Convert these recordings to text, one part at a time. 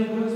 Hare Krishna.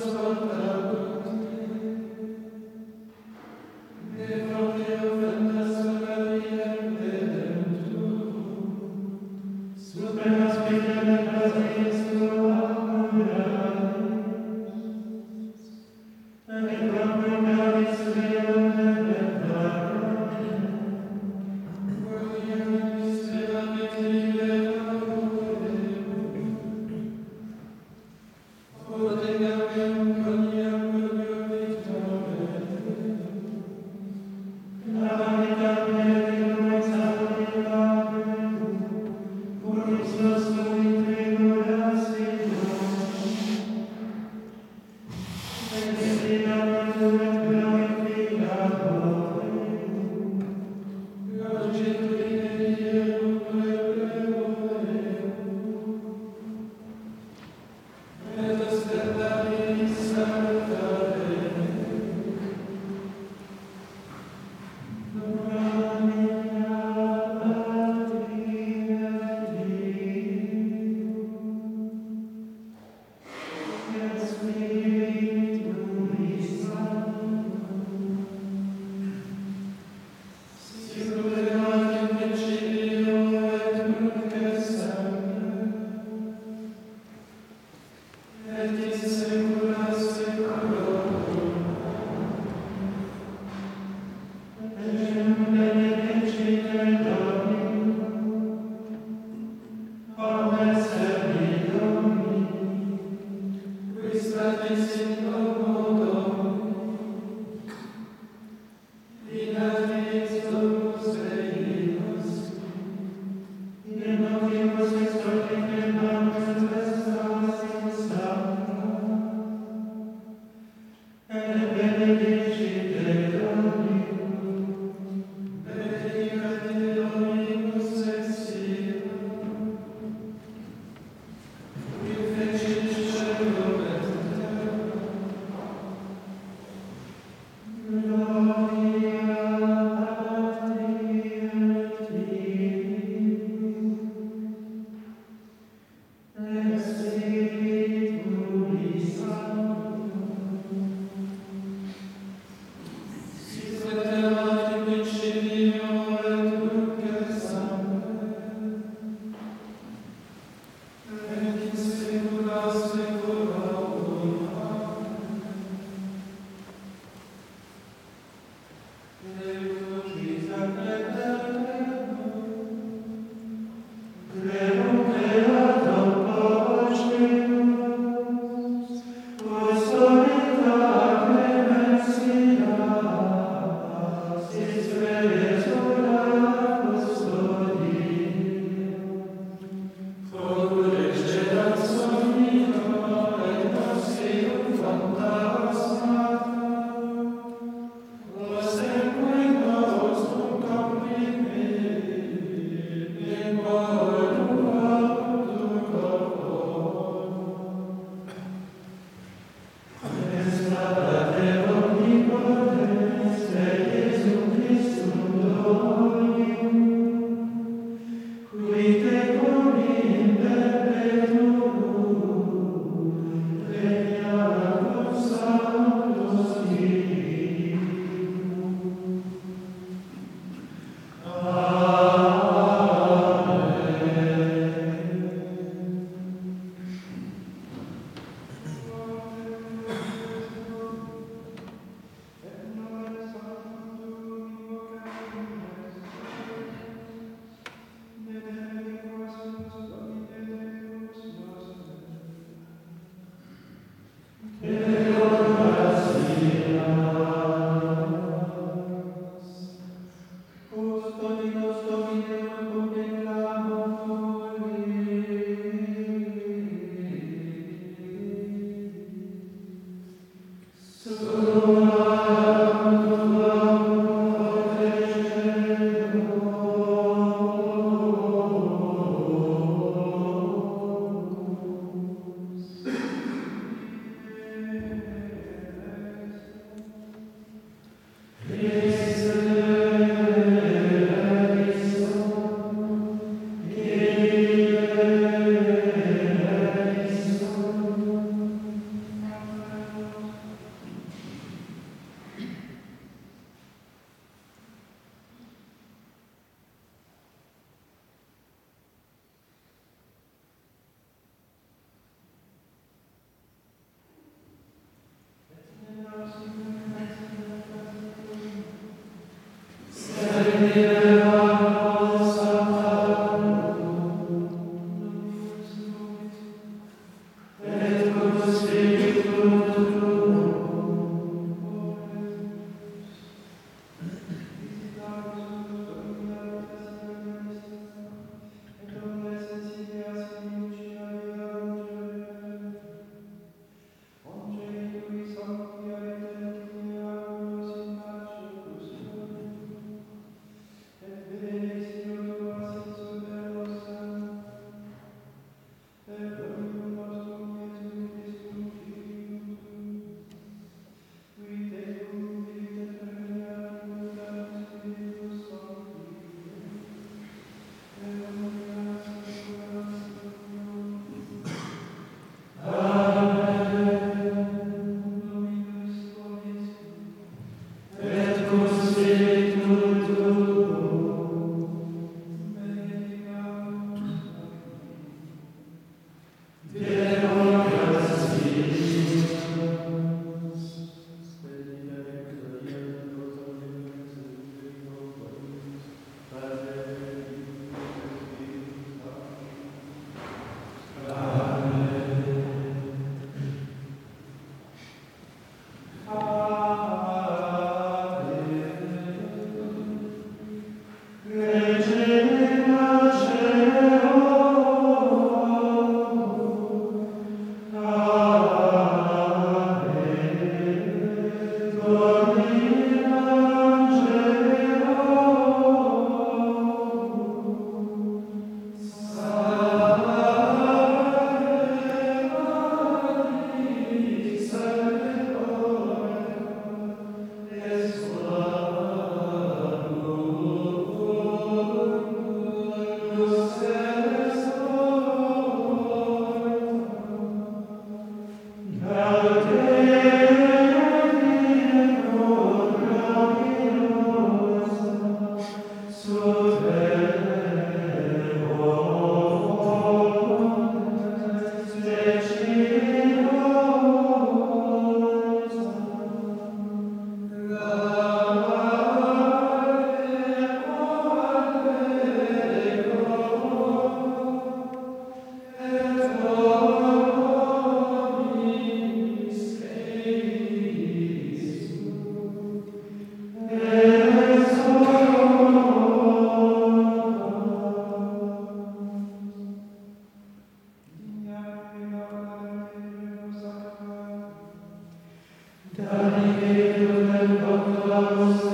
Deus.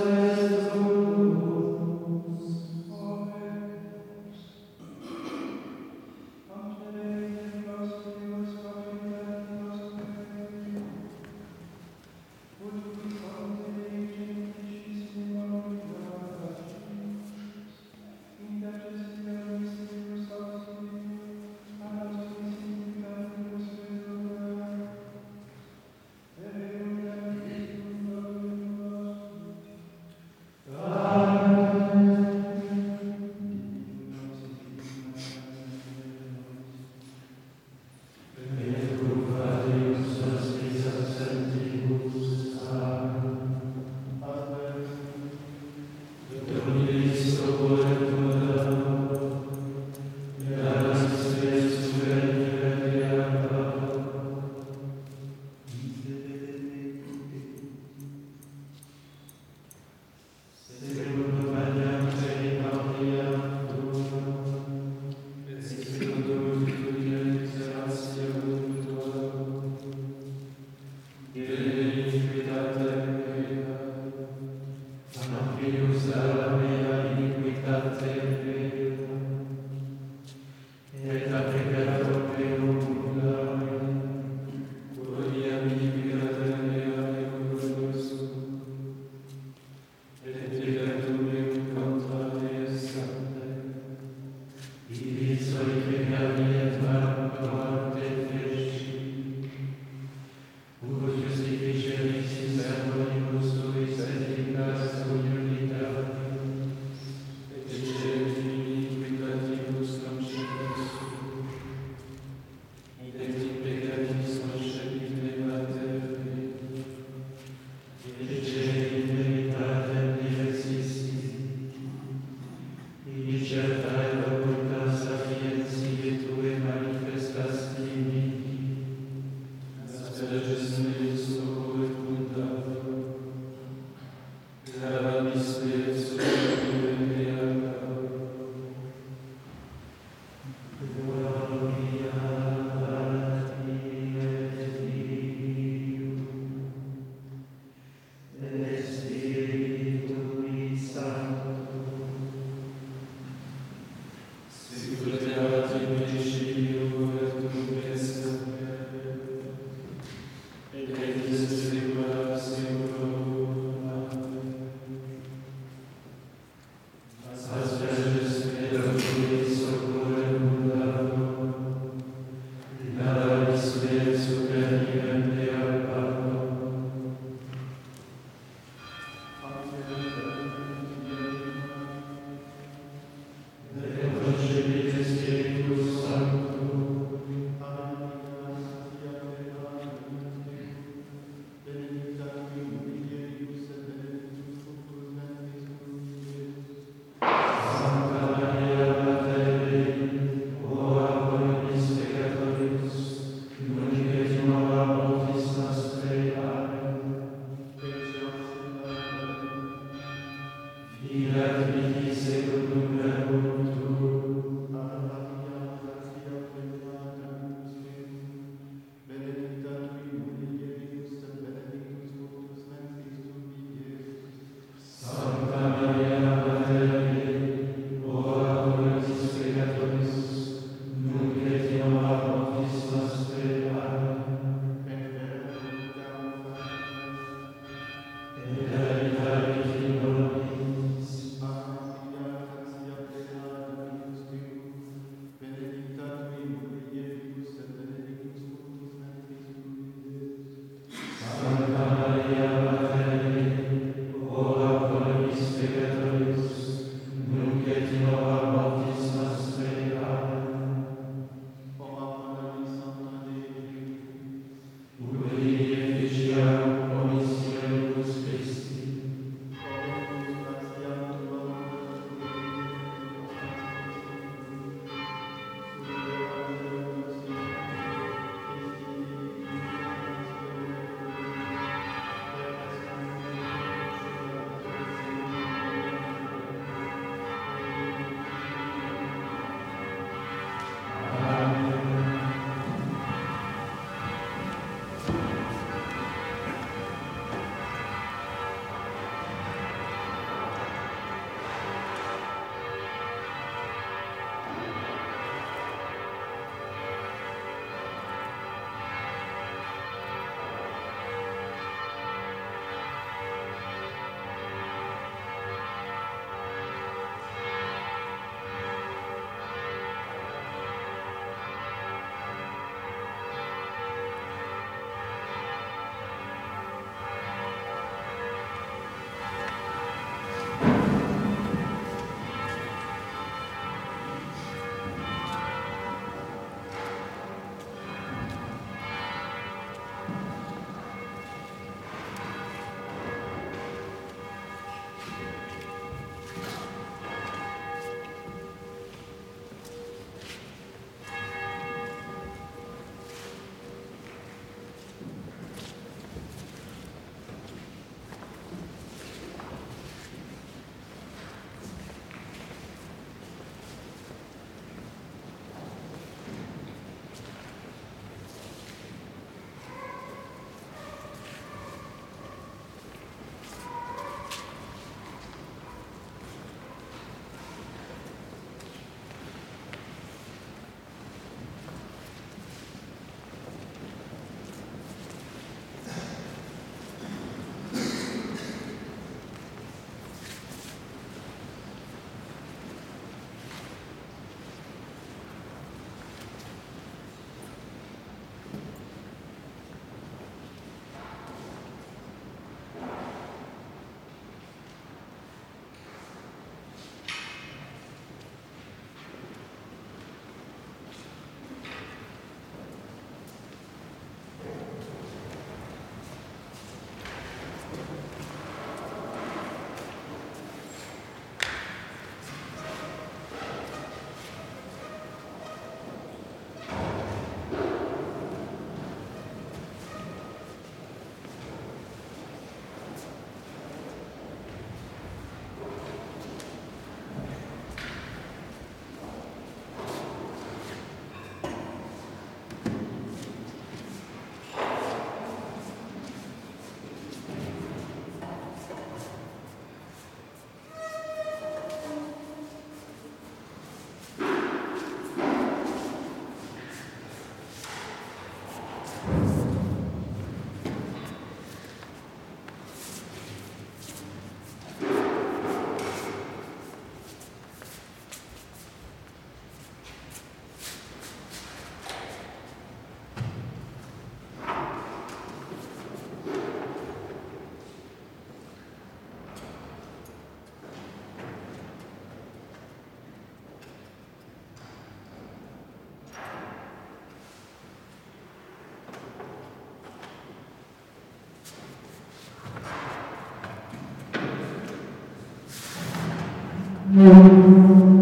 Música